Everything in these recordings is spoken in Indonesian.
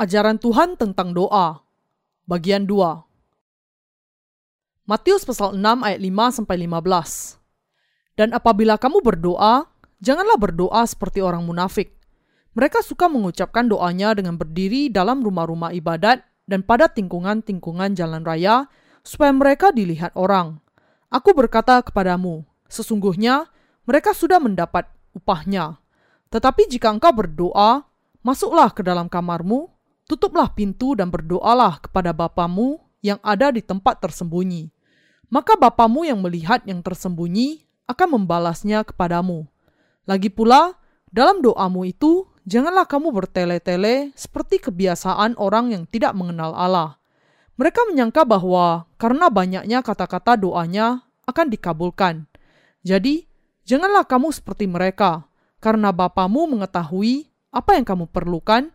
Ajaran Tuhan tentang doa. Bagian 2. Matius pasal 6 ayat 5 sampai 15. Dan apabila kamu berdoa, janganlah berdoa seperti orang munafik. Mereka suka mengucapkan doanya dengan berdiri dalam rumah-rumah ibadat dan pada tingkungan-tingkungan jalan raya supaya mereka dilihat orang. Aku berkata kepadamu, sesungguhnya mereka sudah mendapat upahnya. Tetapi jika engkau berdoa, masuklah ke dalam kamarmu, Tutuplah pintu dan berdoalah kepada Bapamu yang ada di tempat tersembunyi. Maka Bapamu yang melihat yang tersembunyi akan membalasnya kepadamu. Lagi pula, dalam doamu itu, janganlah kamu bertele-tele seperti kebiasaan orang yang tidak mengenal Allah. Mereka menyangka bahwa karena banyaknya kata-kata doanya akan dikabulkan. Jadi, janganlah kamu seperti mereka, karena Bapamu mengetahui apa yang kamu perlukan,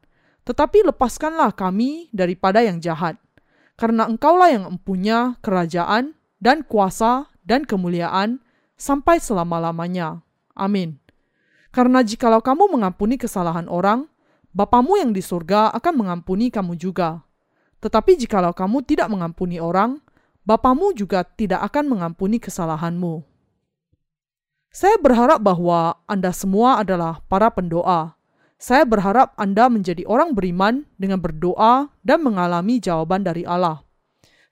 tetapi lepaskanlah kami daripada yang jahat, karena engkaulah yang empunya kerajaan dan kuasa dan kemuliaan sampai selama-lamanya. Amin. Karena jikalau kamu mengampuni kesalahan orang, Bapamu yang di surga akan mengampuni kamu juga. Tetapi jikalau kamu tidak mengampuni orang, Bapamu juga tidak akan mengampuni kesalahanmu. Saya berharap bahwa Anda semua adalah para pendoa saya berharap Anda menjadi orang beriman dengan berdoa dan mengalami jawaban dari Allah.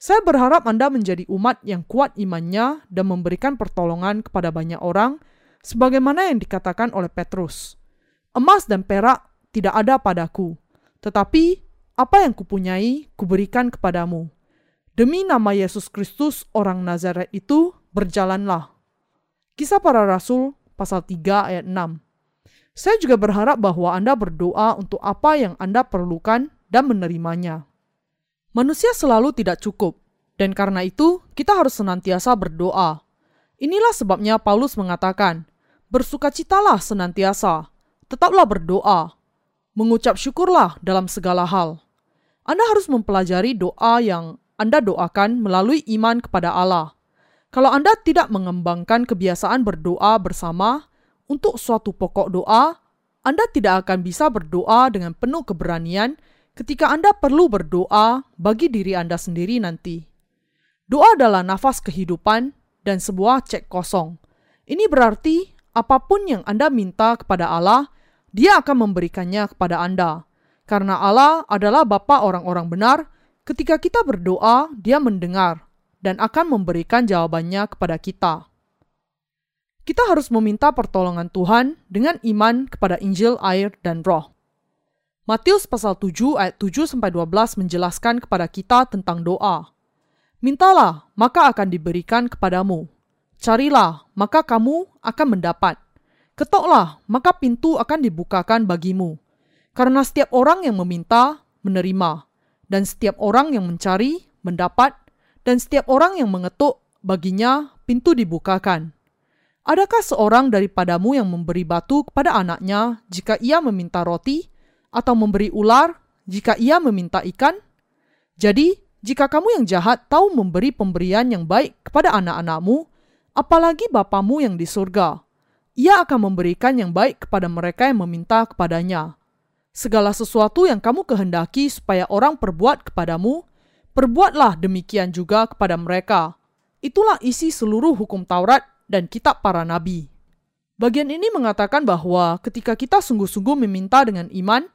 Saya berharap Anda menjadi umat yang kuat imannya dan memberikan pertolongan kepada banyak orang, sebagaimana yang dikatakan oleh Petrus. Emas dan perak tidak ada padaku, tetapi apa yang kupunyai kuberikan kepadamu. Demi nama Yesus Kristus orang Nazaret itu, berjalanlah. Kisah para Rasul pasal 3 ayat 6 saya juga berharap bahwa Anda berdoa untuk apa yang Anda perlukan dan menerimanya. Manusia selalu tidak cukup, dan karena itu kita harus senantiasa berdoa. Inilah sebabnya Paulus mengatakan, "Bersukacitalah senantiasa, tetaplah berdoa, mengucap syukurlah dalam segala hal." Anda harus mempelajari doa yang Anda doakan melalui iman kepada Allah. Kalau Anda tidak mengembangkan kebiasaan berdoa bersama, untuk suatu pokok doa, Anda tidak akan bisa berdoa dengan penuh keberanian ketika Anda perlu berdoa bagi diri Anda sendiri nanti. Doa adalah nafas kehidupan dan sebuah cek kosong. Ini berarti apa pun yang Anda minta kepada Allah, Dia akan memberikannya kepada Anda. Karena Allah adalah Bapa orang-orang benar, ketika kita berdoa, Dia mendengar dan akan memberikan jawabannya kepada kita kita harus meminta pertolongan Tuhan dengan iman kepada Injil, air, dan roh. Matius pasal 7 ayat 7 sampai 12 menjelaskan kepada kita tentang doa. Mintalah, maka akan diberikan kepadamu. Carilah, maka kamu akan mendapat. Ketoklah, maka pintu akan dibukakan bagimu. Karena setiap orang yang meminta, menerima. Dan setiap orang yang mencari, mendapat. Dan setiap orang yang mengetuk, baginya pintu dibukakan. Adakah seorang daripadamu yang memberi batu kepada anaknya jika ia meminta roti, atau memberi ular jika ia meminta ikan? Jadi, jika kamu yang jahat tahu memberi pemberian yang baik kepada anak-anakmu, apalagi Bapamu yang di surga, ia akan memberikan yang baik kepada mereka yang meminta kepadanya. Segala sesuatu yang kamu kehendaki supaya orang perbuat kepadamu, perbuatlah demikian juga kepada mereka. Itulah isi seluruh hukum Taurat dan kitab para nabi. Bagian ini mengatakan bahwa ketika kita sungguh-sungguh meminta dengan iman,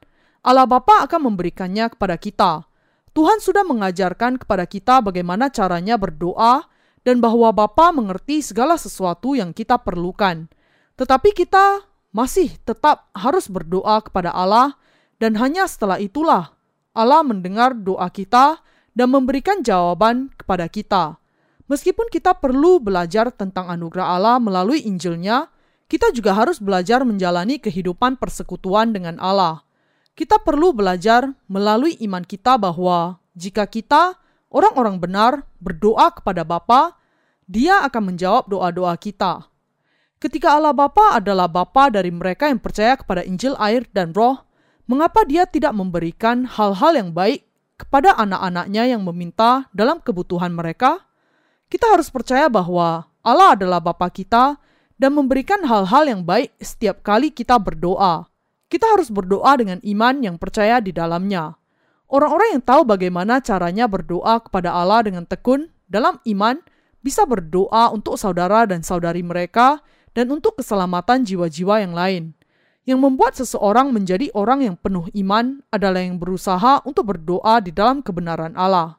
Allah Bapa akan memberikannya kepada kita. Tuhan sudah mengajarkan kepada kita bagaimana caranya berdoa dan bahwa Bapa mengerti segala sesuatu yang kita perlukan. Tetapi kita masih tetap harus berdoa kepada Allah dan hanya setelah itulah Allah mendengar doa kita dan memberikan jawaban kepada kita. Meskipun kita perlu belajar tentang anugerah Allah melalui Injilnya, kita juga harus belajar menjalani kehidupan persekutuan dengan Allah. kita perlu belajar melalui iman kita bahwa jika kita, orang-orang benar, berdoa kepada Bapa, Dia akan menjawab doa-doa kita. Ketika Allah Bapa adalah Bapa dari mereka yang percaya kepada Injil, air, dan Roh, mengapa Dia tidak memberikan hal-hal yang baik kepada anak-anaknya yang meminta dalam kebutuhan mereka? Kita harus percaya bahwa Allah adalah Bapa kita dan memberikan hal-hal yang baik setiap kali kita berdoa. Kita harus berdoa dengan iman yang percaya di dalamnya. Orang-orang yang tahu bagaimana caranya berdoa kepada Allah dengan tekun dalam iman bisa berdoa untuk saudara dan saudari mereka dan untuk keselamatan jiwa-jiwa yang lain. Yang membuat seseorang menjadi orang yang penuh iman adalah yang berusaha untuk berdoa di dalam kebenaran Allah.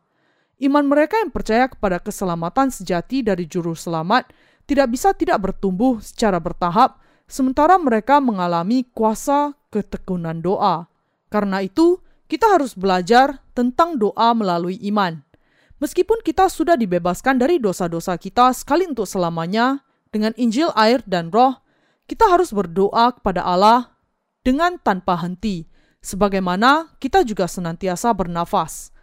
Iman mereka yang percaya kepada keselamatan sejati dari juru selamat tidak bisa tidak bertumbuh secara bertahap, sementara mereka mengalami kuasa ketekunan doa. Karena itu, kita harus belajar tentang doa melalui iman. Meskipun kita sudah dibebaskan dari dosa-dosa kita sekali untuk selamanya, dengan Injil, air, dan Roh, kita harus berdoa kepada Allah dengan tanpa henti, sebagaimana kita juga senantiasa bernafas.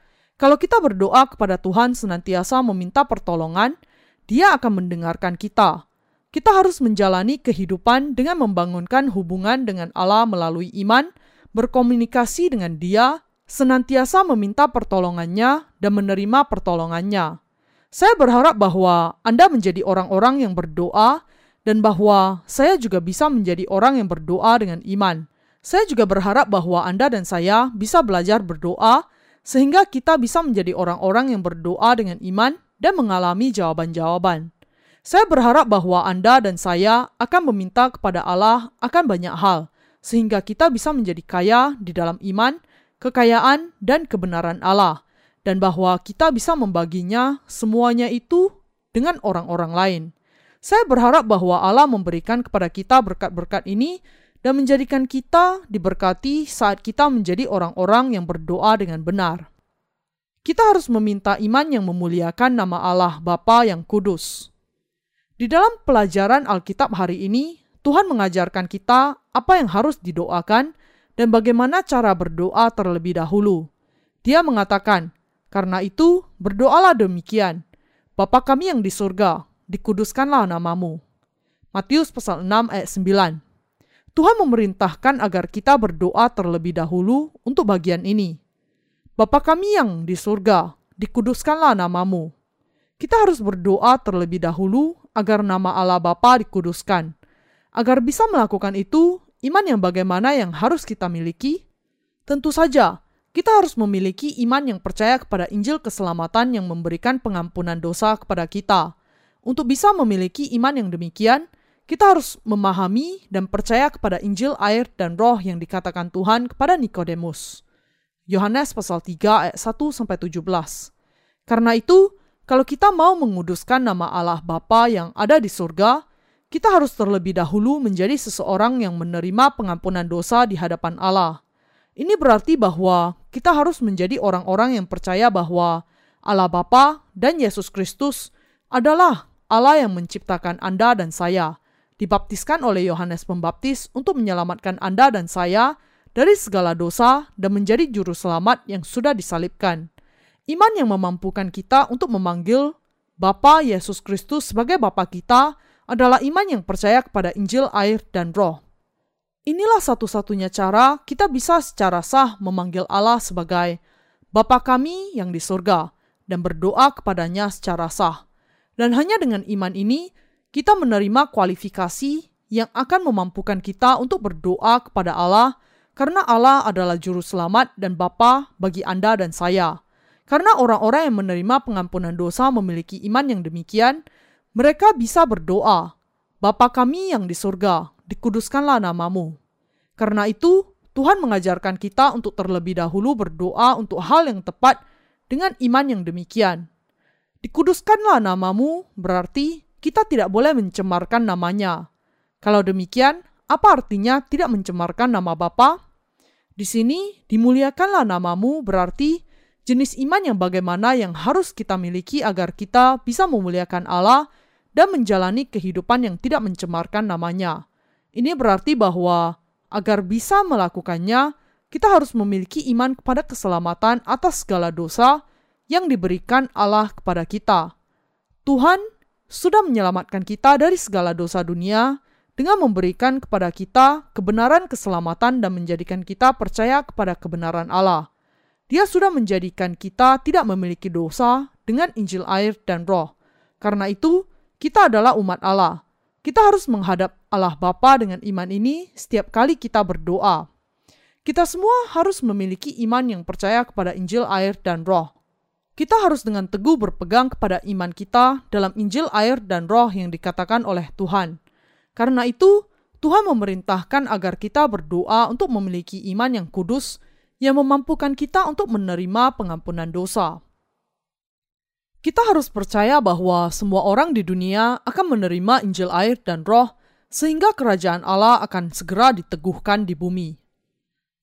Kalau kita berdoa kepada Tuhan senantiasa meminta pertolongan, Dia akan mendengarkan kita. Kita harus menjalani kehidupan dengan membangunkan hubungan dengan Allah melalui iman, berkomunikasi dengan Dia, senantiasa meminta pertolongannya dan menerima pertolongannya. Saya berharap bahwa Anda menjadi orang-orang yang berdoa dan bahwa saya juga bisa menjadi orang yang berdoa dengan iman. Saya juga berharap bahwa Anda dan saya bisa belajar berdoa sehingga kita bisa menjadi orang-orang yang berdoa dengan iman dan mengalami jawaban-jawaban. Saya berharap bahwa Anda dan saya akan meminta kepada Allah akan banyak hal, sehingga kita bisa menjadi kaya di dalam iman, kekayaan, dan kebenaran Allah dan bahwa kita bisa membaginya semuanya itu dengan orang-orang lain. Saya berharap bahwa Allah memberikan kepada kita berkat-berkat ini dan menjadikan kita diberkati saat kita menjadi orang-orang yang berdoa dengan benar. Kita harus meminta iman yang memuliakan nama Allah Bapa yang kudus. Di dalam pelajaran Alkitab hari ini, Tuhan mengajarkan kita apa yang harus didoakan dan bagaimana cara berdoa terlebih dahulu. Dia mengatakan, karena itu, berdoalah demikian. Bapa kami yang di surga, dikuduskanlah namamu. Matius pasal 6 ayat 9. Tuhan memerintahkan agar kita berdoa terlebih dahulu untuk bagian ini. Bapa kami yang di surga, dikuduskanlah namamu. Kita harus berdoa terlebih dahulu agar nama Allah Bapa dikuduskan. Agar bisa melakukan itu, iman yang bagaimana yang harus kita miliki? Tentu saja, kita harus memiliki iman yang percaya kepada Injil keselamatan yang memberikan pengampunan dosa kepada kita. Untuk bisa memiliki iman yang demikian, kita harus memahami dan percaya kepada Injil, air, dan roh yang dikatakan Tuhan kepada Nikodemus. Yohanes pasal 3 ayat 1 sampai 17. Karena itu, kalau kita mau menguduskan nama Allah Bapa yang ada di surga, kita harus terlebih dahulu menjadi seseorang yang menerima pengampunan dosa di hadapan Allah. Ini berarti bahwa kita harus menjadi orang-orang yang percaya bahwa Allah Bapa dan Yesus Kristus adalah Allah yang menciptakan Anda dan saya, dibaptiskan oleh Yohanes Pembaptis untuk menyelamatkan Anda dan saya dari segala dosa dan menjadi juru selamat yang sudah disalibkan. Iman yang memampukan kita untuk memanggil Bapa Yesus Kristus sebagai Bapa kita adalah iman yang percaya kepada Injil, air, dan Roh. Inilah satu-satunya cara kita bisa secara sah memanggil Allah sebagai Bapa kami yang di surga dan berdoa kepadanya secara sah. Dan hanya dengan iman ini, kita menerima kualifikasi yang akan memampukan kita untuk berdoa kepada Allah karena Allah adalah juru selamat dan Bapa bagi Anda dan saya. Karena orang-orang yang menerima pengampunan dosa memiliki iman yang demikian, mereka bisa berdoa, Bapa kami yang di surga, dikuduskanlah namamu. Karena itu, Tuhan mengajarkan kita untuk terlebih dahulu berdoa untuk hal yang tepat dengan iman yang demikian. Dikuduskanlah namamu berarti kita tidak boleh mencemarkan namanya. Kalau demikian, apa artinya tidak mencemarkan nama Bapa? Di sini, dimuliakanlah namamu berarti jenis iman yang bagaimana yang harus kita miliki agar kita bisa memuliakan Allah dan menjalani kehidupan yang tidak mencemarkan namanya. Ini berarti bahwa agar bisa melakukannya, kita harus memiliki iman kepada keselamatan atas segala dosa yang diberikan Allah kepada kita. Tuhan sudah menyelamatkan kita dari segala dosa dunia dengan memberikan kepada kita kebenaran keselamatan dan menjadikan kita percaya kepada kebenaran Allah. Dia sudah menjadikan kita tidak memiliki dosa dengan Injil air dan roh. Karena itu, kita adalah umat Allah. Kita harus menghadap Allah Bapa dengan iman ini setiap kali kita berdoa. Kita semua harus memiliki iman yang percaya kepada Injil, air, dan Roh. Kita harus dengan teguh berpegang kepada iman kita dalam Injil, air, dan Roh yang dikatakan oleh Tuhan. Karena itu, Tuhan memerintahkan agar kita berdoa untuk memiliki iman yang kudus yang memampukan kita untuk menerima pengampunan dosa. Kita harus percaya bahwa semua orang di dunia akan menerima Injil air dan roh sehingga kerajaan Allah akan segera diteguhkan di bumi.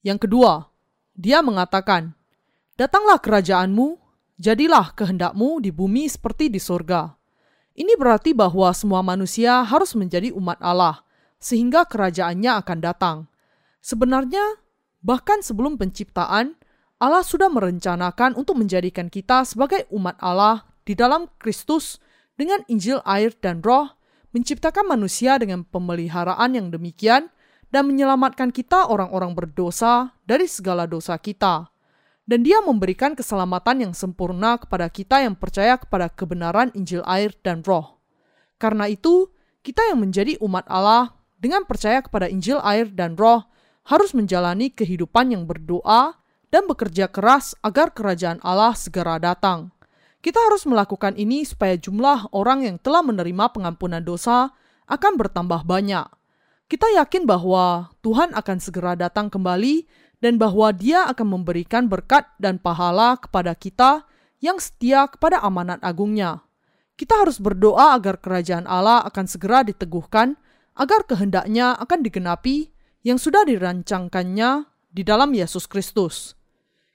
Yang kedua, dia mengatakan, Datanglah kerajaanmu, jadilah kehendakmu di bumi seperti di surga. Ini berarti bahwa semua manusia harus menjadi umat Allah, sehingga kerajaannya akan datang. Sebenarnya, bahkan sebelum penciptaan, Allah sudah merencanakan untuk menjadikan kita sebagai umat Allah di dalam Kristus dengan Injil air dan roh, menciptakan manusia dengan pemeliharaan yang demikian, dan menyelamatkan kita orang-orang berdosa dari segala dosa kita. Dan dia memberikan keselamatan yang sempurna kepada kita yang percaya kepada kebenaran Injil air dan roh. Karena itu, kita yang menjadi umat Allah dengan percaya kepada Injil air dan roh harus menjalani kehidupan yang berdoa dan bekerja keras agar kerajaan Allah segera datang. Kita harus melakukan ini supaya jumlah orang yang telah menerima pengampunan dosa akan bertambah banyak kita yakin bahwa Tuhan akan segera datang kembali dan bahwa Dia akan memberikan berkat dan pahala kepada kita yang setia kepada amanat agungnya. Kita harus berdoa agar kerajaan Allah akan segera diteguhkan, agar kehendaknya akan digenapi yang sudah dirancangkannya di dalam Yesus Kristus.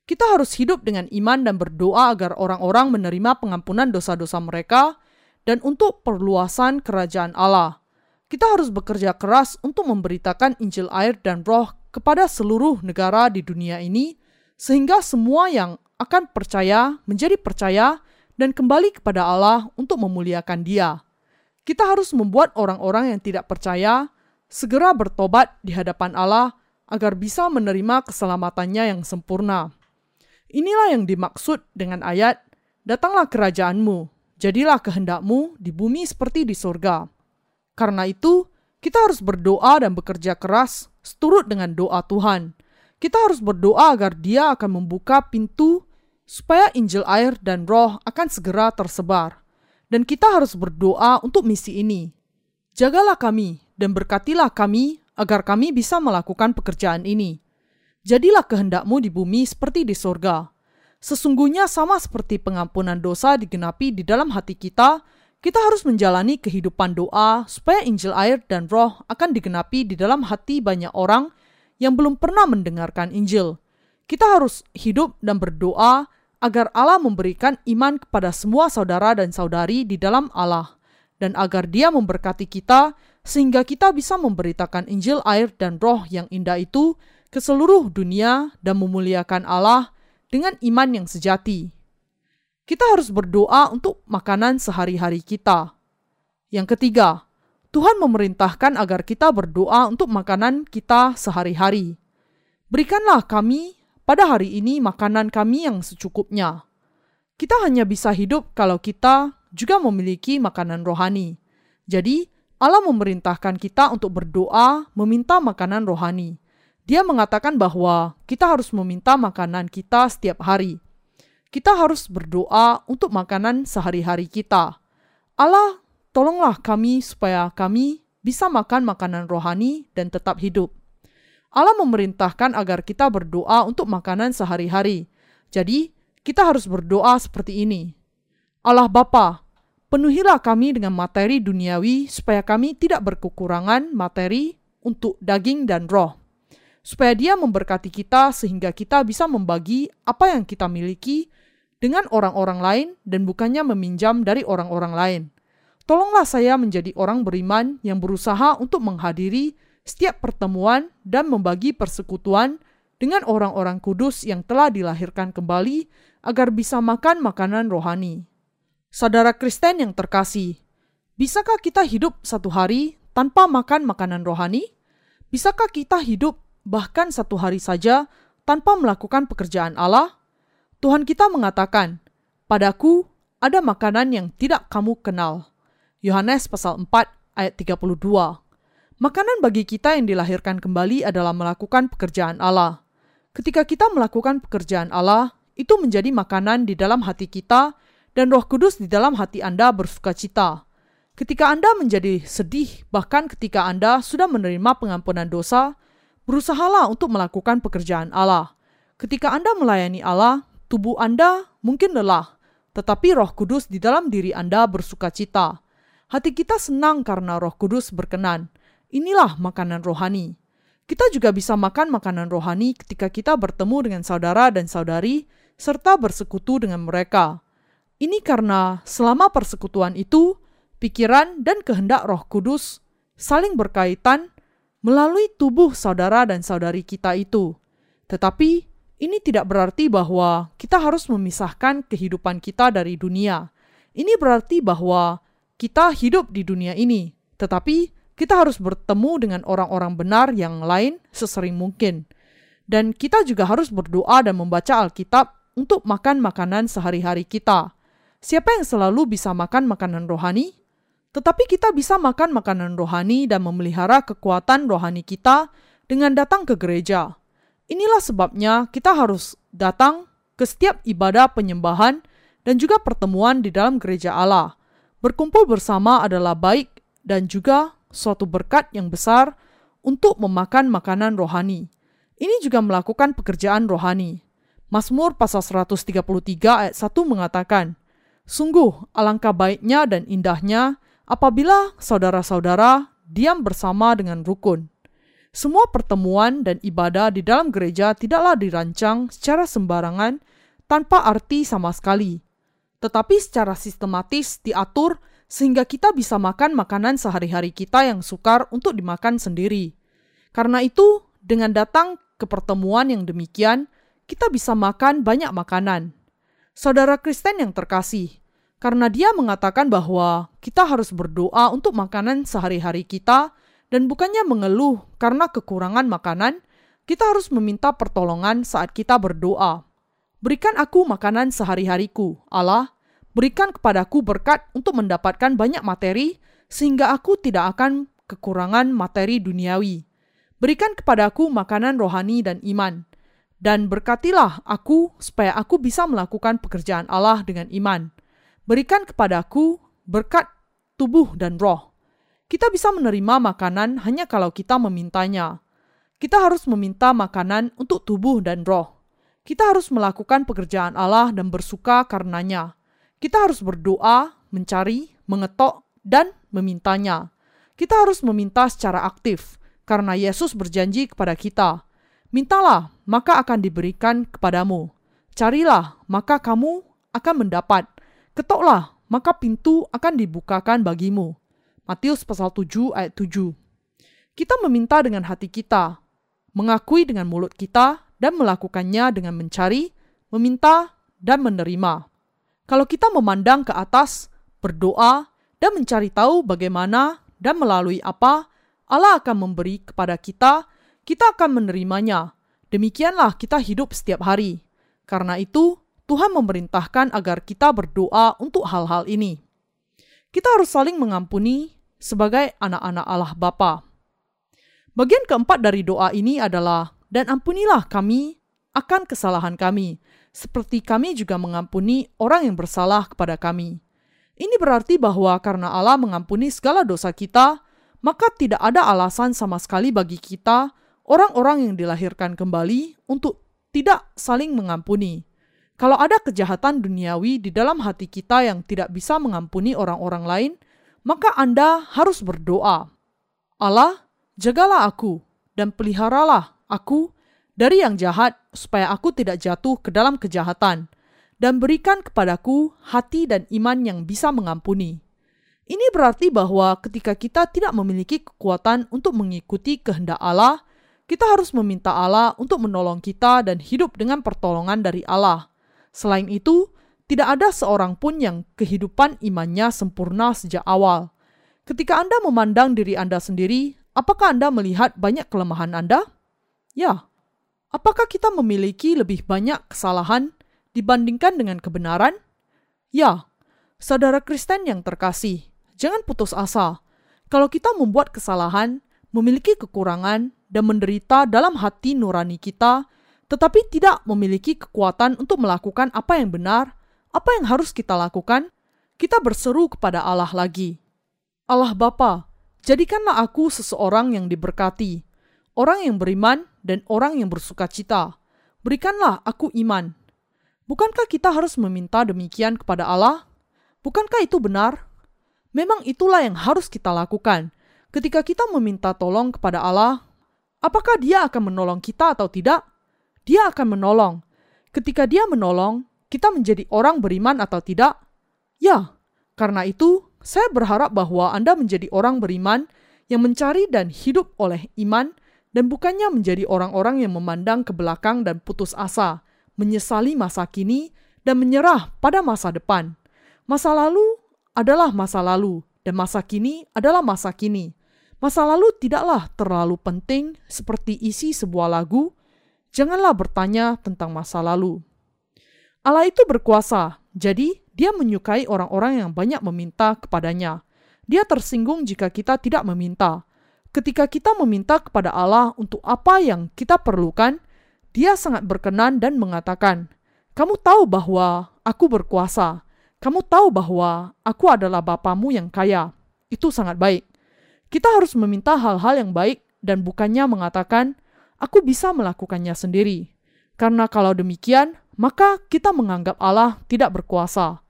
Kita harus hidup dengan iman dan berdoa agar orang-orang menerima pengampunan dosa-dosa mereka dan untuk perluasan kerajaan Allah kita harus bekerja keras untuk memberitakan Injil air dan roh kepada seluruh negara di dunia ini, sehingga semua yang akan percaya menjadi percaya dan kembali kepada Allah untuk memuliakan Dia. Kita harus membuat orang-orang yang tidak percaya segera bertobat di hadapan Allah agar bisa menerima keselamatannya yang sempurna. Inilah yang dimaksud dengan ayat, "Datanglah kerajaanmu, jadilah kehendakmu di bumi seperti di surga." Karena itu, kita harus berdoa dan bekerja keras seturut dengan doa Tuhan. Kita harus berdoa agar Dia akan membuka pintu supaya Injil air dan roh akan segera tersebar. Dan kita harus berdoa untuk misi ini. Jagalah kami dan berkatilah kami agar kami bisa melakukan pekerjaan ini. Jadilah kehendakmu di bumi seperti di sorga. Sesungguhnya sama seperti pengampunan dosa digenapi di dalam hati kita, kita harus menjalani kehidupan doa supaya Injil air dan roh akan digenapi di dalam hati banyak orang yang belum pernah mendengarkan Injil. Kita harus hidup dan berdoa agar Allah memberikan iman kepada semua saudara dan saudari di dalam Allah, dan agar Dia memberkati kita sehingga kita bisa memberitakan Injil air dan roh yang indah itu ke seluruh dunia dan memuliakan Allah dengan iman yang sejati kita harus berdoa untuk makanan sehari-hari kita. Yang ketiga, Tuhan memerintahkan agar kita berdoa untuk makanan kita sehari-hari. Berikanlah kami pada hari ini makanan kami yang secukupnya. Kita hanya bisa hidup kalau kita juga memiliki makanan rohani. Jadi, Allah memerintahkan kita untuk berdoa meminta makanan rohani. Dia mengatakan bahwa kita harus meminta makanan kita setiap hari kita harus berdoa untuk makanan sehari-hari kita. Allah, tolonglah kami supaya kami bisa makan makanan rohani dan tetap hidup. Allah memerintahkan agar kita berdoa untuk makanan sehari-hari. Jadi, kita harus berdoa seperti ini. Allah Bapa, penuhilah kami dengan materi duniawi supaya kami tidak berkekurangan materi untuk daging dan roh. Supaya dia memberkati kita sehingga kita bisa membagi apa yang kita miliki dengan orang-orang lain dan bukannya meminjam dari orang-orang lain. Tolonglah saya menjadi orang beriman yang berusaha untuk menghadiri setiap pertemuan dan membagi persekutuan dengan orang-orang kudus yang telah dilahirkan kembali agar bisa makan makanan rohani. Saudara Kristen yang terkasih, bisakah kita hidup satu hari tanpa makan makanan rohani? Bisakah kita hidup bahkan satu hari saja tanpa melakukan pekerjaan Allah? Tuhan kita mengatakan, "Padaku ada makanan yang tidak kamu kenal." Yohanes pasal 4 ayat 32. Makanan bagi kita yang dilahirkan kembali adalah melakukan pekerjaan Allah. Ketika kita melakukan pekerjaan Allah, itu menjadi makanan di dalam hati kita dan Roh Kudus di dalam hati Anda bersuka cita. Ketika Anda menjadi sedih, bahkan ketika Anda sudah menerima pengampunan dosa, berusahalah untuk melakukan pekerjaan Allah. Ketika Anda melayani Allah, tubuh Anda mungkin lelah, tetapi Roh Kudus di dalam diri Anda bersuka cita. Hati kita senang karena Roh Kudus berkenan. Inilah makanan rohani. Kita juga bisa makan makanan rohani ketika kita bertemu dengan saudara dan saudari, serta bersekutu dengan mereka. Ini karena selama persekutuan itu, pikiran dan kehendak Roh Kudus saling berkaitan melalui tubuh saudara dan saudari kita itu. Tetapi ini tidak berarti bahwa kita harus memisahkan kehidupan kita dari dunia. Ini berarti bahwa kita hidup di dunia ini, tetapi kita harus bertemu dengan orang-orang benar yang lain sesering mungkin. Dan kita juga harus berdoa dan membaca Alkitab untuk makan makanan sehari-hari kita. Siapa yang selalu bisa makan makanan rohani? Tetapi kita bisa makan makanan rohani dan memelihara kekuatan rohani kita dengan datang ke gereja. Inilah sebabnya kita harus datang ke setiap ibadah penyembahan dan juga pertemuan di dalam gereja Allah. Berkumpul bersama adalah baik dan juga suatu berkat yang besar untuk memakan makanan rohani. Ini juga melakukan pekerjaan rohani. Mazmur pasal 133 ayat 1 mengatakan, Sungguh alangkah baiknya dan indahnya apabila saudara-saudara diam bersama dengan rukun. Semua pertemuan dan ibadah di dalam gereja tidaklah dirancang secara sembarangan tanpa arti sama sekali, tetapi secara sistematis diatur sehingga kita bisa makan makanan sehari-hari kita yang sukar untuk dimakan sendiri. Karena itu, dengan datang ke pertemuan yang demikian, kita bisa makan banyak makanan. Saudara Kristen yang terkasih, karena dia mengatakan bahwa kita harus berdoa untuk makanan sehari-hari kita dan bukannya mengeluh karena kekurangan makanan, kita harus meminta pertolongan saat kita berdoa. Berikan aku makanan sehari-hariku, Allah, Berikan kepadaku berkat untuk mendapatkan banyak materi, sehingga aku tidak akan kekurangan materi duniawi. Berikan kepadaku makanan rohani dan iman, dan berkatilah aku supaya aku bisa melakukan pekerjaan Allah dengan iman. Berikan kepadaku berkat tubuh dan roh. Kita bisa menerima makanan hanya kalau kita memintanya. Kita harus meminta makanan untuk tubuh dan roh. Kita harus melakukan pekerjaan Allah dan bersuka karenanya. Kita harus berdoa, mencari, mengetok, dan memintanya. Kita harus meminta secara aktif, karena Yesus berjanji kepada kita, Mintalah, maka akan diberikan kepadamu. Carilah, maka kamu akan mendapat. Ketoklah, maka pintu akan dibukakan bagimu. Matius pasal 7 ayat 7. Kita meminta dengan hati kita, mengakui dengan mulut kita, dan melakukannya dengan mencari, meminta, dan menerima. Kalau kita memandang ke atas, berdoa, dan mencari tahu bagaimana dan melalui apa Allah akan memberi kepada kita, kita akan menerimanya. Demikianlah kita hidup setiap hari. Karena itu, Tuhan memerintahkan agar kita berdoa untuk hal-hal ini. Kita harus saling mengampuni sebagai anak-anak Allah Bapa. Bagian keempat dari doa ini adalah, dan ampunilah kami akan kesalahan kami, seperti kami juga mengampuni orang yang bersalah kepada kami. Ini berarti bahwa karena Allah mengampuni segala dosa kita, maka tidak ada alasan sama sekali bagi kita, orang-orang yang dilahirkan kembali, untuk tidak saling mengampuni. Kalau ada kejahatan duniawi di dalam hati kita yang tidak bisa mengampuni orang-orang lain, maka Anda harus berdoa. Allah, jagalah aku dan peliharalah aku dari yang jahat supaya aku tidak jatuh ke dalam kejahatan, dan berikan kepadaku hati dan iman yang bisa mengampuni. Ini berarti bahwa ketika kita tidak memiliki kekuatan untuk mengikuti kehendak Allah, kita harus meminta Allah untuk menolong kita dan hidup dengan pertolongan dari Allah. Selain itu, tidak ada seorang pun yang kehidupan imannya sempurna sejak awal. Ketika Anda memandang diri Anda sendiri, apakah Anda melihat banyak kelemahan Anda? Ya. Apakah kita memiliki lebih banyak kesalahan dibandingkan dengan kebenaran? Ya. Saudara Kristen yang terkasih, jangan putus asa. Kalau kita membuat kesalahan, memiliki kekurangan, dan menderita dalam hati nurani kita, tetapi tidak memiliki kekuatan untuk melakukan apa yang benar, apa yang harus kita lakukan, kita berseru kepada Allah lagi. Allah Bapa, jadikanlah aku seseorang yang diberkati, orang yang beriman dan orang yang bersuka cita. Berikanlah aku iman. Bukankah kita harus meminta demikian kepada Allah? Bukankah itu benar? Memang itulah yang harus kita lakukan. Ketika kita meminta tolong kepada Allah, apakah Dia akan menolong kita atau tidak? Dia akan menolong. Ketika Dia menolong, kita menjadi orang beriman atau tidak? Ya, karena itu saya berharap bahwa Anda menjadi orang beriman yang mencari dan hidup oleh iman dan bukannya menjadi orang-orang yang memandang ke belakang dan putus asa, menyesali masa kini, dan menyerah pada masa depan. Masa lalu adalah masa lalu, dan masa kini adalah masa kini. Masa lalu tidaklah terlalu penting seperti isi sebuah lagu. Janganlah bertanya tentang masa lalu. Allah itu berkuasa, jadi dia menyukai orang-orang yang banyak meminta kepadanya. Dia tersinggung jika kita tidak meminta. Ketika kita meminta kepada Allah untuk apa yang kita perlukan, dia sangat berkenan dan mengatakan, "Kamu tahu bahwa aku berkuasa. Kamu tahu bahwa aku adalah Bapamu yang kaya." Itu sangat baik. Kita harus meminta hal-hal yang baik dan bukannya mengatakan, "Aku bisa melakukannya sendiri." Karena kalau demikian, maka kita menganggap Allah tidak berkuasa.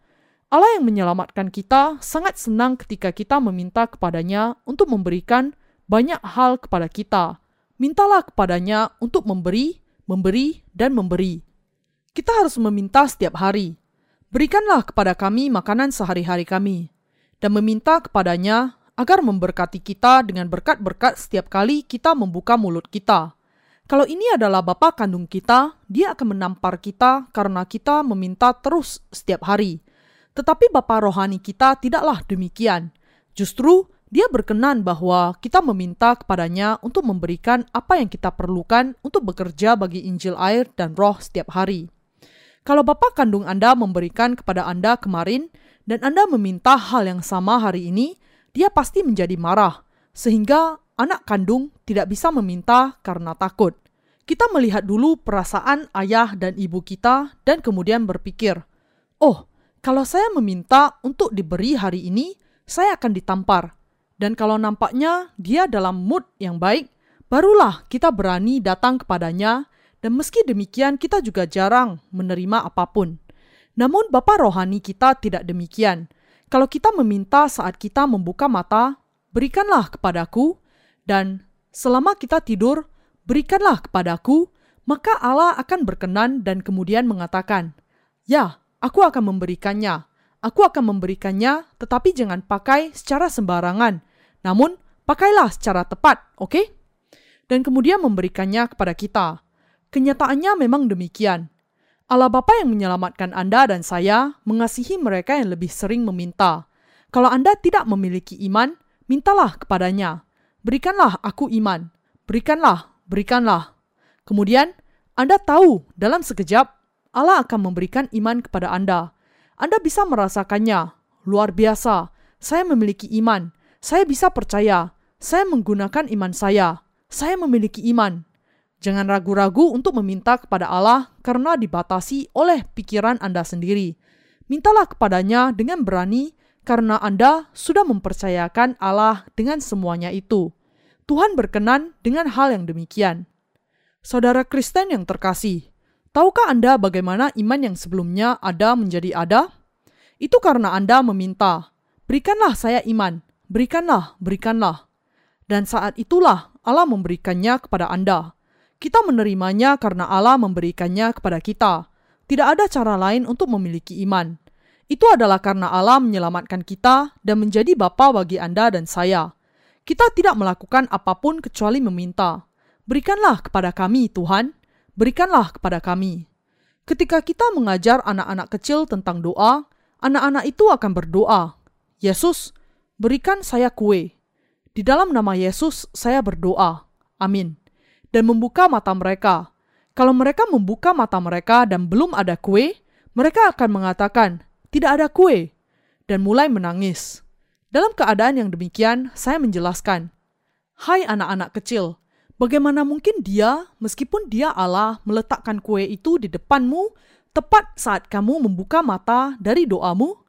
Allah yang menyelamatkan kita sangat senang ketika kita meminta kepadanya untuk memberikan banyak hal kepada kita. Mintalah kepadanya untuk memberi, memberi, dan memberi. Kita harus meminta setiap hari. Berikanlah kepada kami makanan sehari-hari kami, dan meminta kepadanya agar memberkati kita dengan berkat-berkat setiap kali kita membuka mulut kita. Kalau ini adalah Bapa kandung kita, dia akan menampar kita karena kita meminta terus setiap hari. Tetapi Bapa rohani kita tidaklah demikian. Justru dia berkenan bahwa kita meminta kepadanya untuk memberikan apa yang kita perlukan untuk bekerja bagi Injil air dan roh setiap hari. Kalau Bapa kandung Anda memberikan kepada Anda kemarin dan Anda meminta hal yang sama hari ini, dia pasti menjadi marah, sehingga anak kandung tidak bisa meminta karena takut. Kita melihat dulu perasaan ayah dan ibu kita dan kemudian berpikir, "Oh, kalau saya meminta untuk diberi hari ini, saya akan ditampar." Dan kalau nampaknya dia dalam mood yang baik, barulah kita berani datang kepadanya dan meski demikian kita juga jarang menerima apa pun. Namun Bapa rohani kita tidak demikian. Kalau kita meminta saat kita membuka mata, berikanlah kepadaku, dan selama kita tidur, berikanlah kepadaku, maka Allah akan berkenan dan kemudian mengatakan, Ya, aku akan memberikannya. Aku akan memberikannya, tetapi jangan pakai secara sembarangan. Namun, pakailah secara tepat, oke? Okay? Dan kemudian memberikannya kepada kita. Kenyataannya memang demikian. Allah Bapa yang menyelamatkan Anda dan saya mengasihi mereka yang lebih sering meminta. Kalau Anda tidak memiliki iman, mintalah kepadanya. Berikanlah aku iman. Berikanlah, berikanlah. Kemudian, Anda tahu dalam sekejap Allah akan memberikan iman kepada Anda. Anda bisa merasakannya. Luar biasa. Saya memiliki iman. Saya bisa percaya. Saya menggunakan iman saya. Saya memiliki iman. Jangan ragu-ragu untuk meminta kepada Allah karena dibatasi oleh pikiran Anda sendiri. Mintalah kepadanya dengan berani karena Anda sudah mempercayakan Allah dengan semuanya itu. Tuhan berkenan dengan hal yang demikian. Saudara Kristen yang terkasih, tahukah Anda bagaimana iman yang sebelumnya ada menjadi ada? Itu karena Anda meminta, "Berikanlah saya iman, berikanlah, berikanlah." Dan saat itulah Allah memberikannya kepada Anda. Kita menerimanya karena Allah memberikannya kepada kita. Tidak ada cara lain untuk memiliki iman. Itu adalah karena Allah menyelamatkan kita dan menjadi Bapa bagi Anda dan saya. Kita tidak melakukan apa pun kecuali meminta. Berikanlah kepada kami, Tuhan, berikanlah kepada kami. Ketika kita mengajar anak-anak kecil tentang doa, anak-anak itu akan berdoa, "Yesus, berikan saya kue." Di dalam nama Yesus, saya berdoa. Amin. Dan membuka mata mereka. Kalau mereka membuka mata mereka dan belum ada kue, mereka akan mengatakan, "Tidak ada kue," dan mulai menangis. Dalam keadaan yang demikian, saya menjelaskan, "Hai anak-anak kecil, Bagaimana mungkin dia, meskipun dia Allah, meletakkan kue itu di depanmu tepat saat kamu membuka mata dari doamu?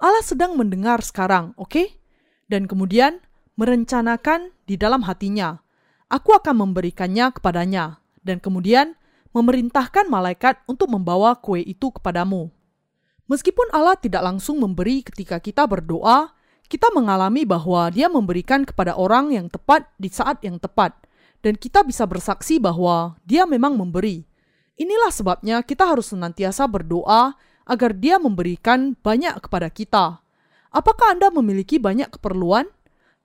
Allah sedang mendengar sekarang, oke? Okay? Dan kemudian merencanakan di dalam hatinya, aku akan memberikannya kepadanya, dan kemudian memerintahkan malaikat untuk membawa kue itu kepadamu. Meskipun Allah tidak langsung memberi ketika kita berdoa, kita mengalami bahwa Dia memberikan kepada orang yang tepat di saat yang tepat dan kita bisa bersaksi bahwa Dia memang memberi. Inilah sebabnya kita harus senantiasa berdoa agar Dia memberikan banyak kepada kita. Apakah Anda memiliki banyak keperluan?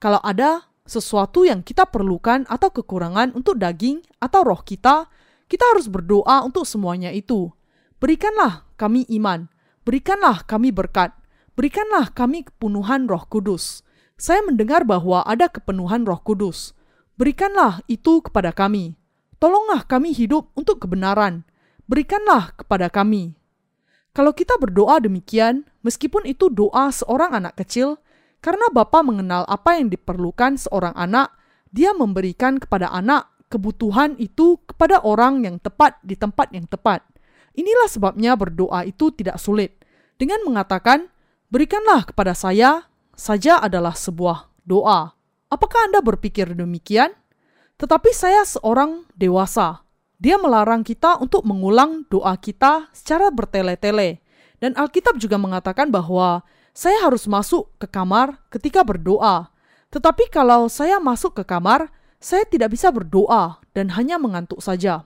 Kalau ada sesuatu yang kita perlukan atau kekurangan untuk daging atau roh kita, kita harus berdoa untuk semuanya itu. Berikanlah kami iman, berikanlah kami berkat, berikanlah kami kepenuhan Roh Kudus. Saya mendengar bahwa ada kepenuhan Roh Kudus. Berikanlah itu kepada kami. Tolonglah kami hidup untuk kebenaran. Berikanlah kepada kami. Kalau kita berdoa demikian, meskipun itu doa seorang anak kecil, karena Bapa mengenal apa yang diperlukan seorang anak, dia memberikan kepada anak kebutuhan itu kepada orang yang tepat di tempat yang tepat. Inilah sebabnya berdoa itu tidak sulit. Dengan mengatakan, "Berikanlah kepada saya," saja adalah sebuah doa. Apakah Anda berpikir demikian? Tetapi saya seorang dewasa. Dia melarang kita untuk mengulang doa kita secara bertele-tele. Dan Alkitab juga mengatakan bahwa saya harus masuk ke kamar ketika berdoa. Tetapi kalau saya masuk ke kamar, saya tidak bisa berdoa dan hanya mengantuk saja.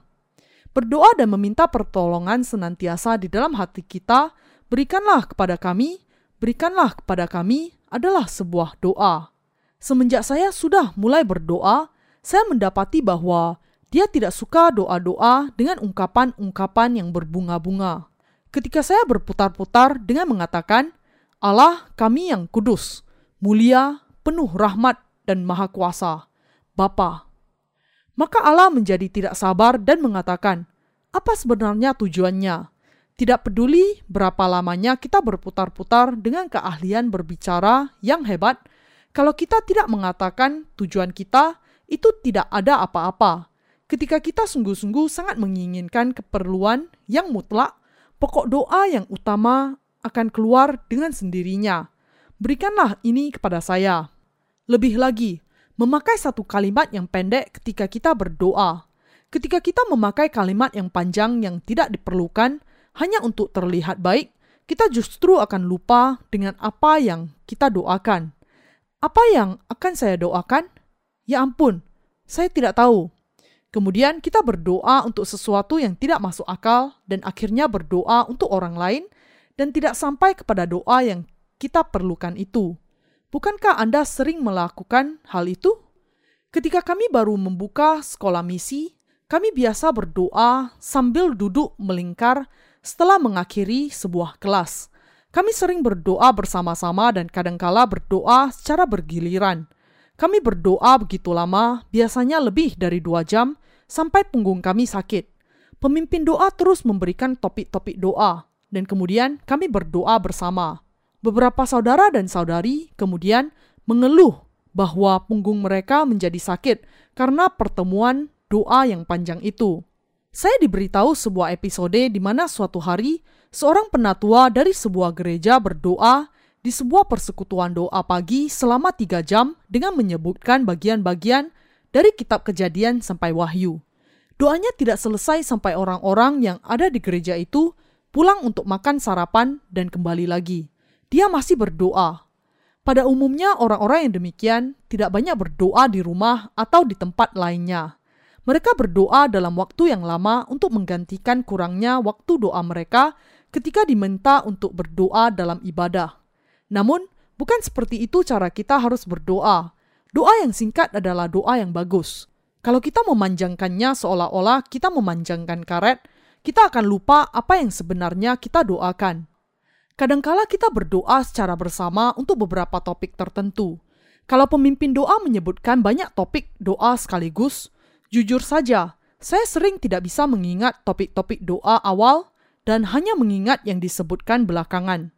Berdoa dan meminta pertolongan senantiasa di dalam hati kita, berikanlah kepada kami, berikanlah kepada kami adalah sebuah doa. Semenjak saya sudah mulai berdoa, saya mendapati bahwa dia tidak suka doa-doa dengan ungkapan-ungkapan yang berbunga-bunga. Ketika saya berputar-putar dengan mengatakan, Allah kami yang kudus, mulia, penuh rahmat dan maha kuasa, Bapa. Maka Allah menjadi tidak sabar dan mengatakan, apa sebenarnya tujuannya? Tidak peduli berapa lamanya kita berputar-putar dengan keahlian berbicara yang hebat, kalau kita tidak mengatakan tujuan kita, itu tidak ada apa-apa. Ketika kita sungguh-sungguh sangat menginginkan keperluan yang mutlak, pokok doa yang utama akan keluar dengan sendirinya. Berikanlah ini kepada saya. Lebih lagi, memakai satu kalimat yang pendek ketika kita berdoa. Ketika kita memakai kalimat yang panjang yang tidak diperlukan hanya untuk terlihat baik, kita justru akan lupa dengan apa yang kita doakan. Apa yang akan saya doakan? Ya ampun, saya tidak tahu. Kemudian kita berdoa untuk sesuatu yang tidak masuk akal dan akhirnya berdoa untuk orang lain dan tidak sampai kepada doa yang kita perlukan itu. Bukankah Anda sering melakukan hal itu? Ketika kami baru membuka sekolah misi, kami biasa berdoa sambil duduk melingkar setelah mengakhiri sebuah kelas. Kami sering berdoa bersama-sama dan kadangkala berdoa secara bergiliran. Kami berdoa begitu lama, biasanya lebih dari dua jam, sampai punggung kami sakit. Pemimpin doa terus memberikan topik-topik doa, dan kemudian kami berdoa bersama. Beberapa saudara dan saudari kemudian mengeluh bahwa punggung mereka menjadi sakit karena pertemuan doa yang panjang itu. Saya diberitahu sebuah episode di mana suatu hari seorang penatua dari sebuah gereja berdoa di sebuah persekutuan doa pagi selama tiga jam dengan menyebutkan bagian-bagian dari kitab kejadian sampai wahyu. Doanya tidak selesai sampai orang-orang yang ada di gereja itu pulang untuk makan sarapan dan kembali lagi. Dia masih berdoa. Pada umumnya orang-orang yang demikian tidak banyak berdoa di rumah atau di tempat lainnya. Mereka berdoa dalam waktu yang lama untuk menggantikan kurangnya waktu doa mereka ketika diminta untuk berdoa dalam ibadah. Namun, bukan seperti itu cara kita harus berdoa. Doa yang singkat adalah doa yang bagus. Kalau kita memanjangkannya seolah-olah kita memanjangkan karet, kita akan lupa apa yang sebenarnya kita doakan. Kadangkala kita berdoa secara bersama untuk beberapa topik tertentu. Kalau pemimpin doa menyebutkan banyak topik doa sekaligus, jujur saja, saya sering tidak bisa mengingat topik-topik doa awal dan hanya mengingat yang disebutkan belakangan.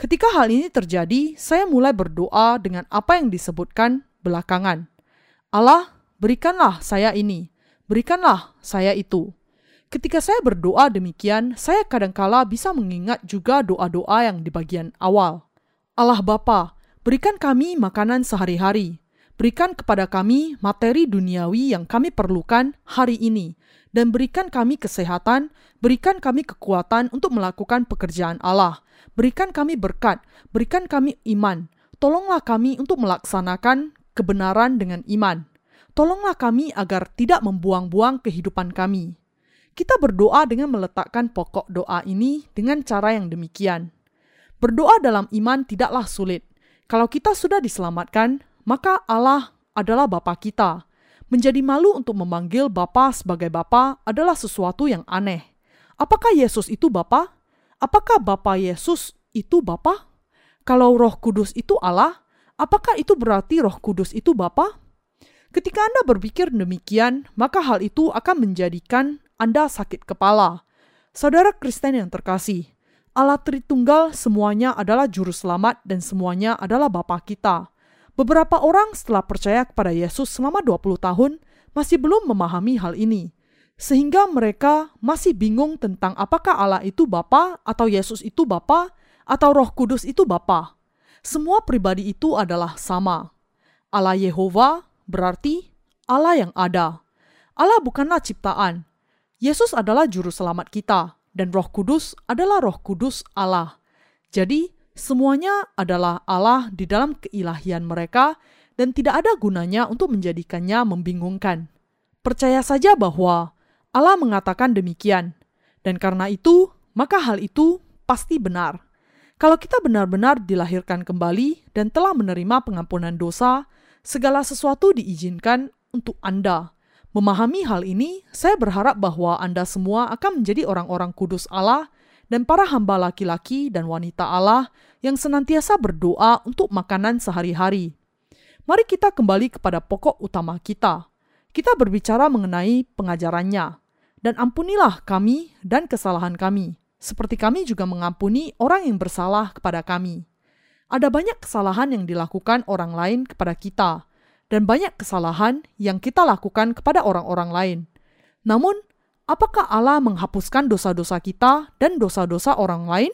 Ketika hal ini terjadi, saya mulai berdoa dengan apa yang disebutkan belakangan. Allah, berikanlah saya ini, berikanlah saya itu. Ketika saya berdoa demikian, saya kadangkala bisa mengingat juga doa-doa yang di bagian awal. Allah Bapa, berikan kami makanan sehari-hari. Berikan kepada kami materi duniawi yang kami perlukan hari ini, dan berikan kami kesehatan, berikan kami kekuatan untuk melakukan pekerjaan Allah, berikan kami berkat, berikan kami iman, tolonglah kami untuk melaksanakan kebenaran dengan iman. Tolonglah kami agar tidak membuang-buang kehidupan kami. Kita berdoa dengan meletakkan pokok doa ini dengan cara yang demikian. Berdoa dalam iman tidaklah sulit. Kalau kita sudah diselamatkan, maka Allah adalah Bapa kita. Menjadi malu untuk memanggil Bapa sebagai Bapa adalah sesuatu yang aneh. Apakah Yesus itu Bapa? Apakah Bapa Yesus itu Bapa? Kalau Roh Kudus itu Allah, apakah itu berarti Roh Kudus itu Bapa? Ketika Anda berpikir demikian, maka hal itu akan menjadikan Anda sakit kepala. Saudara Kristen yang terkasih, Allah Tritunggal semuanya adalah juru selamat dan semuanya adalah Bapa kita. Beberapa orang setelah percaya kepada Yesus selama 20 tahun masih belum memahami hal ini. Sehingga mereka masih bingung tentang apakah Allah itu Bapa atau Yesus itu Bapa atau Roh Kudus itu Bapa. Semua pribadi itu adalah sama. Allah Yehova, berarti Allah yang ada. Allah bukanlah ciptaan. Yesus adalah juru selamat kita, dan Roh Kudus adalah Roh Kudus Allah. Jadi, semuanya adalah Allah di dalam keilahian mereka, dan tidak ada gunanya untuk menjadikannya membingungkan. Percaya saja bahwa Allah mengatakan demikian, dan karena itu, maka hal itu pasti benar. Kalau kita benar-benar dilahirkan kembali dan telah menerima pengampunan dosa, segala sesuatu diizinkan untuk Anda. Memahami hal ini, saya berharap bahwa Anda semua akan menjadi orang-orang kudus Allah dan para hamba laki-laki dan wanita Allah yang senantiasa berdoa untuk makanan sehari-hari. Mari kita kembali kepada pokok utama kita. Kita berbicara mengenai pengajarannya. Dan ampunilah kami dan kesalahan kami, seperti kami juga mengampuni orang yang bersalah kepada kami. Ada banyak kesalahan yang dilakukan orang lain kepada kita, dan banyak kesalahan yang kita lakukan kepada orang-orang lain. Namun, apakah Allah menghapuskan dosa-dosa kita dan dosa-dosa orang lain?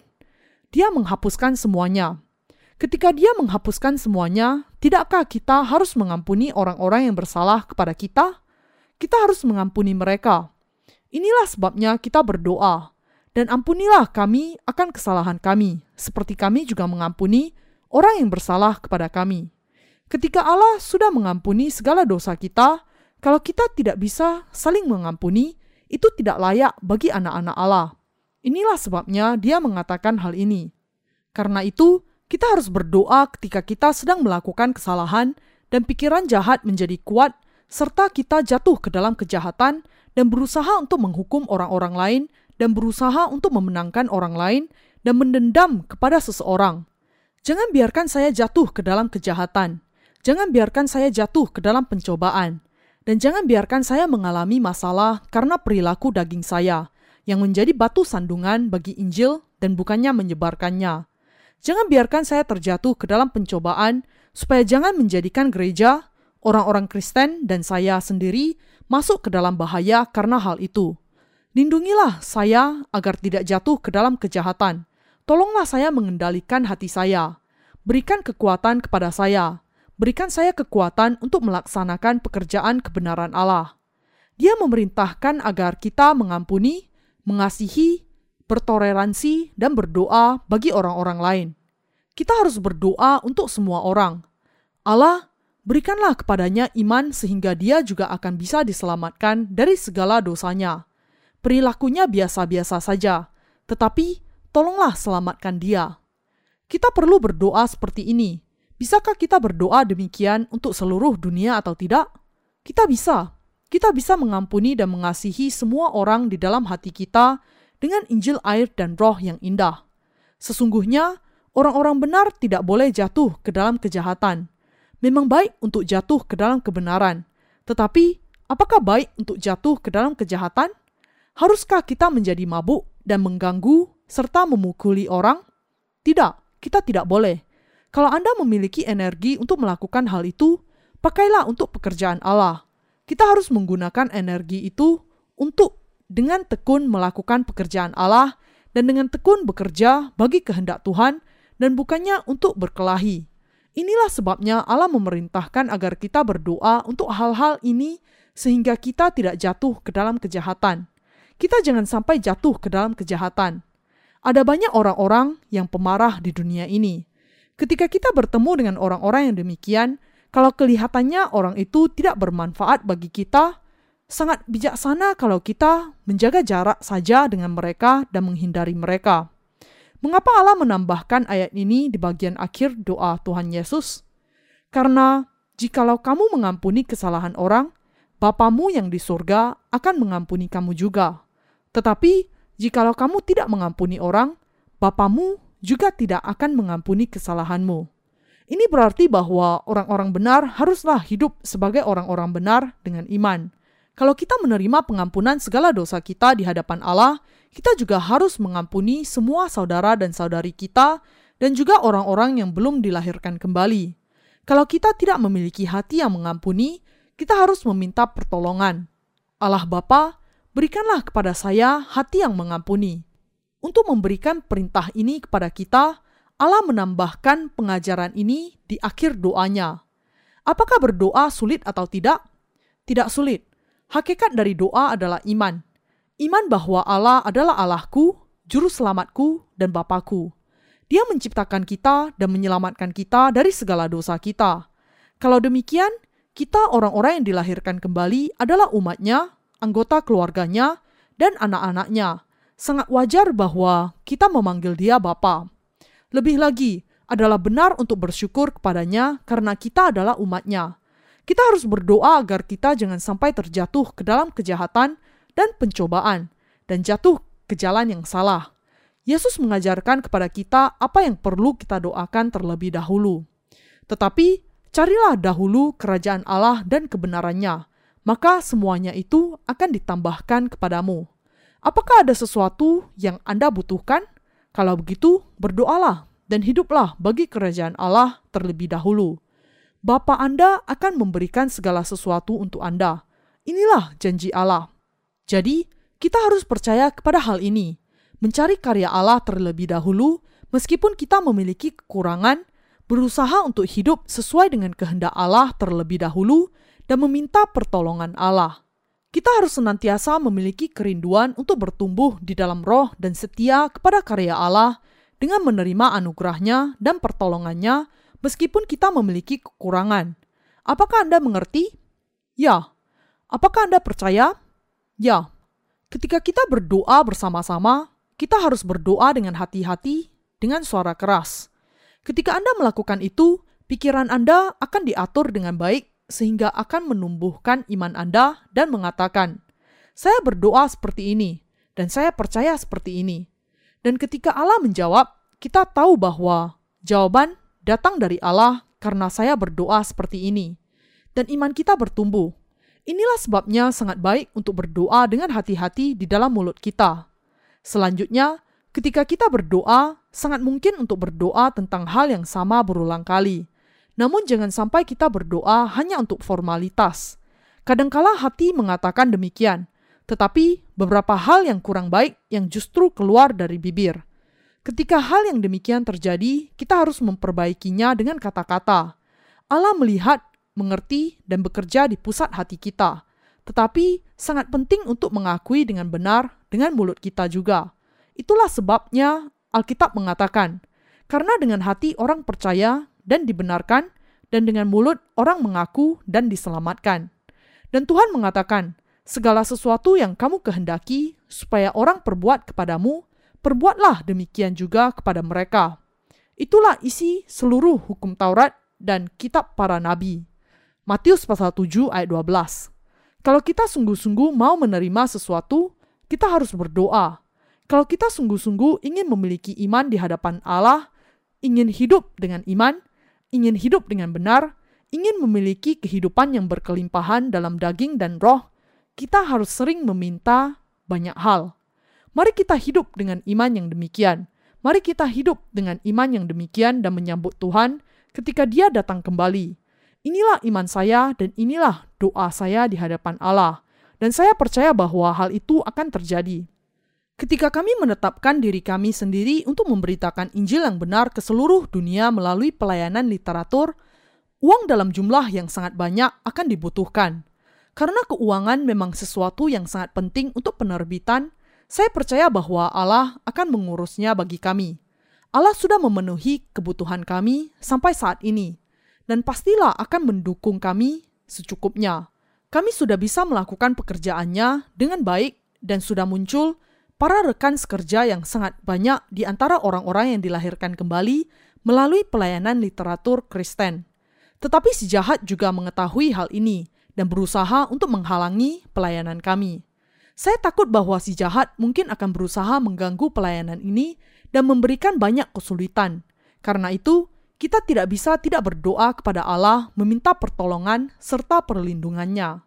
Dia menghapuskan semuanya. Ketika Dia menghapuskan semuanya, tidakkah kita harus mengampuni orang-orang yang bersalah kepada kita? Kita harus mengampuni mereka. Inilah sebabnya kita berdoa, dan ampunilah kami akan kesalahan kami, seperti kami juga mengampuni orang yang bersalah kepada kami. Ketika Allah sudah mengampuni segala dosa kita, kalau kita tidak bisa saling mengampuni, itu tidak layak bagi anak-anak Allah. Inilah sebabnya dia mengatakan hal ini. Karena itu, kita harus berdoa ketika kita sedang melakukan kesalahan dan pikiran jahat menjadi kuat, serta kita jatuh ke dalam kejahatan dan berusaha untuk menghukum orang-orang lain dan berusaha untuk memenangkan orang lain dan mendendam kepada seseorang. Jangan biarkan saya jatuh ke dalam kejahatan. Jangan biarkan saya jatuh ke dalam pencobaan. Dan jangan biarkan saya mengalami masalah karena perilaku daging saya yang menjadi batu sandungan bagi Injil dan bukannya menyebarkannya. Jangan biarkan saya terjatuh ke dalam pencobaan supaya jangan menjadikan gereja, orang-orang Kristen, dan saya sendiri masuk ke dalam bahaya karena hal itu. Lindungilah saya agar tidak jatuh ke dalam kejahatan Tolonglah saya mengendalikan hati saya. Berikan kekuatan kepada saya. Berikan saya kekuatan untuk melaksanakan pekerjaan kebenaran Allah. Dia memerintahkan agar kita mengampuni, mengasihi, bertoleransi, dan berdoa bagi orang-orang lain. Kita harus berdoa untuk semua orang. Allah, berikanlah kepadanya iman sehingga dia juga akan bisa diselamatkan dari segala dosanya. Perilakunya biasa-biasa saja, tetapi tolonglah selamatkan dia. Kita perlu berdoa seperti ini. Bisakah kita berdoa demikian untuk seluruh dunia atau tidak? Kita bisa. Kita bisa mengampuni dan mengasihi semua orang di dalam hati kita dengan Injil air dan roh yang indah. Sesungguhnya, orang-orang benar tidak boleh jatuh ke dalam kejahatan. Memang baik untuk jatuh ke dalam kebenaran, tetapi apakah baik untuk jatuh ke dalam kejahatan? Haruskah kita menjadi mabuk dan mengganggu serta memukuli orang? Tidak, kita tidak boleh. Kalau Anda memiliki energi untuk melakukan hal itu, pakailah untuk pekerjaan Allah. Kita harus menggunakan energi itu untuk dengan tekun melakukan pekerjaan Allah dan dengan tekun bekerja bagi kehendak Tuhan dan bukannya untuk berkelahi. Inilah sebabnya Allah memerintahkan agar kita berdoa untuk hal-hal ini sehingga kita tidak jatuh ke dalam kejahatan. Kita jangan sampai jatuh ke dalam kejahatan. Ada banyak orang-orang yang pemarah di dunia ini. Ketika kita bertemu dengan orang-orang yang demikian, kalau kelihatannya orang itu tidak bermanfaat bagi kita, sangat bijaksana kalau kita menjaga jarak saja dengan mereka dan menghindari mereka. Mengapa Allah menambahkan ayat ini di bagian akhir doa Tuhan Yesus? Karena jikalau kamu mengampuni kesalahan orang, Bapamu yang di surga akan mengampuni kamu juga. Tetapi, jikalau kamu tidak mengampuni orang, Bapamu juga tidak akan mengampuni kesalahanmu. Ini berarti bahwa orang-orang benar haruslah hidup sebagai orang-orang benar dengan iman. Kalau kita menerima pengampunan segala dosa kita di hadapan Allah, kita juga harus mengampuni semua saudara dan saudari kita dan juga orang-orang yang belum dilahirkan kembali. Kalau kita tidak memiliki hati yang mengampuni, kita harus meminta pertolongan. Allah Bapa berikanlah kepada saya hati yang mengampuni. Untuk memberikan perintah ini kepada kita, Allah menambahkan pengajaran ini di akhir doanya. Apakah berdoa sulit atau tidak? Tidak sulit. Hakikat dari doa adalah iman. Iman bahwa Allah adalah Allahku, juru selamatku, dan Bapakku. Dia menciptakan kita dan menyelamatkan kita dari segala dosa kita. Kalau demikian, kita orang-orang yang dilahirkan kembali adalah umatnya anggota keluarganya, dan anak-anaknya. Sangat wajar bahwa kita memanggil dia Bapa. Lebih lagi, adalah benar untuk bersyukur kepadanya karena kita adalah umatnya. Kita harus berdoa agar kita jangan sampai terjatuh ke dalam kejahatan dan pencobaan, dan jatuh ke jalan yang salah. Yesus mengajarkan kepada kita apa yang perlu kita doakan terlebih dahulu. Tetapi, carilah dahulu kerajaan Allah dan kebenarannya, maka semuanya itu akan ditambahkan kepadamu. Apakah ada sesuatu yang Anda butuhkan? Kalau begitu, berdoalah dan hiduplah bagi kerajaan Allah terlebih dahulu. Bapa Anda akan memberikan segala sesuatu untuk Anda. Inilah janji Allah. Jadi, kita harus percaya kepada hal ini. Mencari karya Allah terlebih dahulu, meskipun kita memiliki kekurangan, berusaha untuk hidup sesuai dengan kehendak Allah terlebih dahulu, dan meminta pertolongan Allah. Kita harus senantiasa memiliki kerinduan untuk bertumbuh di dalam roh dan setia kepada karya Allah dengan menerima anugerahnya dan pertolongannya meskipun kita memiliki kekurangan. Apakah Anda mengerti? Ya. Apakah Anda percaya? Ya. Ketika kita berdoa bersama-sama, kita harus berdoa dengan hati-hati, dengan suara keras. Ketika Anda melakukan itu, pikiran Anda akan diatur dengan baik sehingga akan menumbuhkan iman Anda dan mengatakan, "Saya berdoa seperti ini dan saya percaya seperti ini." Dan ketika Allah menjawab, kita tahu bahwa jawaban datang dari Allah karena saya berdoa seperti ini, dan iman kita bertumbuh. Inilah sebabnya sangat baik untuk berdoa dengan hati-hati di dalam mulut kita. Selanjutnya, ketika kita berdoa, sangat mungkin untuk berdoa tentang hal yang sama berulang kali namun jangan sampai kita berdoa hanya untuk formalitas. Kadangkala hati mengatakan demikian, tetapi beberapa hal yang kurang baik yang justru keluar dari bibir. Ketika hal yang demikian terjadi, kita harus memperbaikinya dengan kata-kata. Allah melihat, mengerti, dan bekerja di pusat hati kita. Tetapi sangat penting untuk mengakui dengan benar dengan mulut kita juga. Itulah sebabnya Alkitab mengatakan, karena dengan hati orang percaya dan dibenarkan, dan dengan mulut orang mengaku dan diselamatkan. Dan Tuhan mengatakan, segala sesuatu yang kamu kehendaki supaya orang perbuat kepadamu, perbuatlah demikian juga kepada mereka. Itulah isi seluruh hukum Taurat dan kitab para nabi. Matius pasal 7 ayat 12. Kalau kita sungguh-sungguh mau menerima sesuatu, kita harus berdoa. Kalau kita sungguh-sungguh ingin memiliki iman di hadapan Allah, ingin hidup dengan iman, ingin hidup dengan benar, ingin memiliki kehidupan yang berkelimpahan dalam daging dan roh, kita harus sering meminta banyak hal. Mari kita hidup dengan iman yang demikian. Mari kita hidup dengan iman yang demikian dan menyambut Tuhan ketika Dia datang kembali. Inilah iman saya dan inilah doa saya di hadapan Allah. Dan saya percaya bahwa hal itu akan terjadi. Ketika kami menetapkan diri kami sendiri untuk memberitakan Injil yang benar ke seluruh dunia melalui pelayanan literatur, uang dalam jumlah yang sangat banyak akan dibutuhkan. Karena keuangan memang sesuatu yang sangat penting untuk penerbitan, saya percaya bahwa Allah akan mengurusnya bagi kami. Allah sudah memenuhi kebutuhan kami sampai saat ini dan pastilah akan mendukung kami secukupnya. Kami sudah bisa melakukan pekerjaannya dengan baik dan sudah muncul para rekan sekerja yang sangat banyak di antara orang-orang yang dilahirkan kembali melalui pelayanan literatur Kristen. Tetapi si jahat juga mengetahui hal ini dan berusaha untuk menghalangi pelayanan kami. Saya takut bahwa si jahat mungkin akan berusaha mengganggu pelayanan ini dan memberikan banyak kesulitan. Karena itu, kita tidak bisa tidak berdoa kepada Allah meminta pertolongan serta perlindungannya.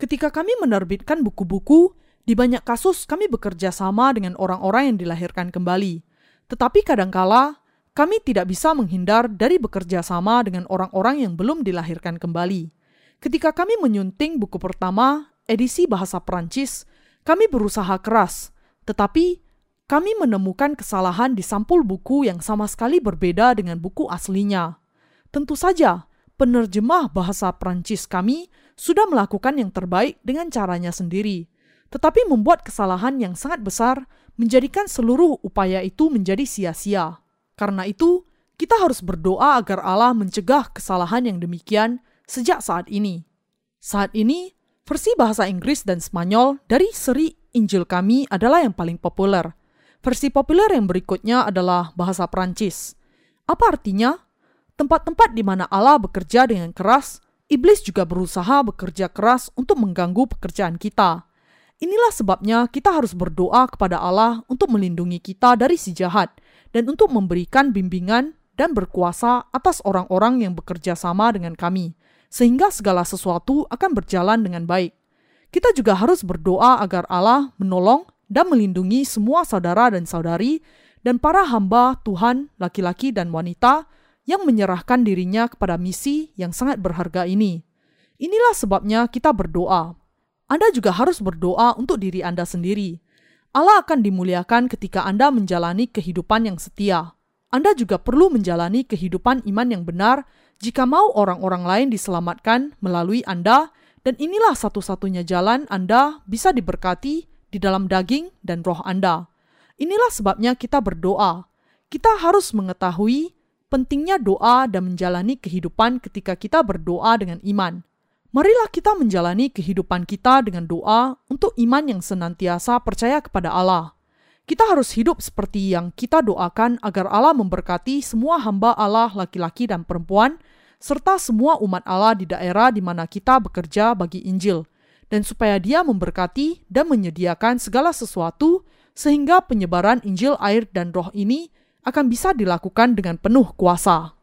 Ketika kami menerbitkan buku-buku, di banyak kasus kami bekerja sama dengan orang-orang yang dilahirkan kembali. Tetapi kadangkala kami tidak bisa menghindar dari bekerja sama dengan orang-orang yang belum dilahirkan kembali. Ketika kami menyunting buku pertama, edisi bahasa Prancis, kami berusaha keras, tetapi kami menemukan kesalahan di sampul buku yang sama sekali berbeda dengan buku aslinya. Tentu saja, penerjemah bahasa Prancis kami sudah melakukan yang terbaik dengan caranya sendiri, tetapi membuat kesalahan yang sangat besar menjadikan seluruh upaya itu menjadi sia-sia. Karena itu, kita harus berdoa agar Allah mencegah kesalahan yang demikian sejak saat ini. Saat ini, versi bahasa Inggris dan Spanyol dari seri Injil kami adalah yang paling populer – Versi populer yang berikutnya adalah bahasa Prancis. Apa artinya? Tempat-tempat di mana Allah bekerja dengan keras, iblis juga berusaha bekerja keras untuk mengganggu pekerjaan kita. Inilah sebabnya kita harus berdoa kepada Allah untuk melindungi kita dari si jahat dan untuk memberikan bimbingan dan berkuasa atas orang-orang yang bekerja sama dengan kami, sehingga segala sesuatu akan berjalan dengan baik. Kita juga harus berdoa agar Allah menolong dan melindungi semua saudara dan saudari dan para hamba Tuhan laki-laki dan wanita yang menyerahkan dirinya kepada misi yang sangat berharga ini. Inilah sebabnya kita berdoa. Anda juga harus berdoa untuk diri Anda sendiri. Allah akan dimuliakan ketika Anda menjalani kehidupan yang setia. Anda juga perlu menjalani kehidupan iman yang benar jika mau orang-orang lain diselamatkan melalui Anda, dan inilah satu-satunya jalan Anda bisa diberkati di dalam daging dan roh Anda. Inilah sebabnya kita berdoa. Kita harus mengetahui pentingnya doa dan menjalani kehidupan ketika kita berdoa dengan iman. Marilah kita menjalani kehidupan kita dengan doa untuk iman yang senantiasa percaya kepada Allah. Kita harus hidup seperti yang kita doakan agar Allah memberkati semua hamba Allah laki-laki dan perempuan, serta semua umat Allah di daerah di mana kita bekerja bagi Injil dan supaya Dia memberkati dan menyediakan segala sesuatu sehingga penyebaran Injil air dan roh ini akan bisa dilakukan dengan penuh kuasa.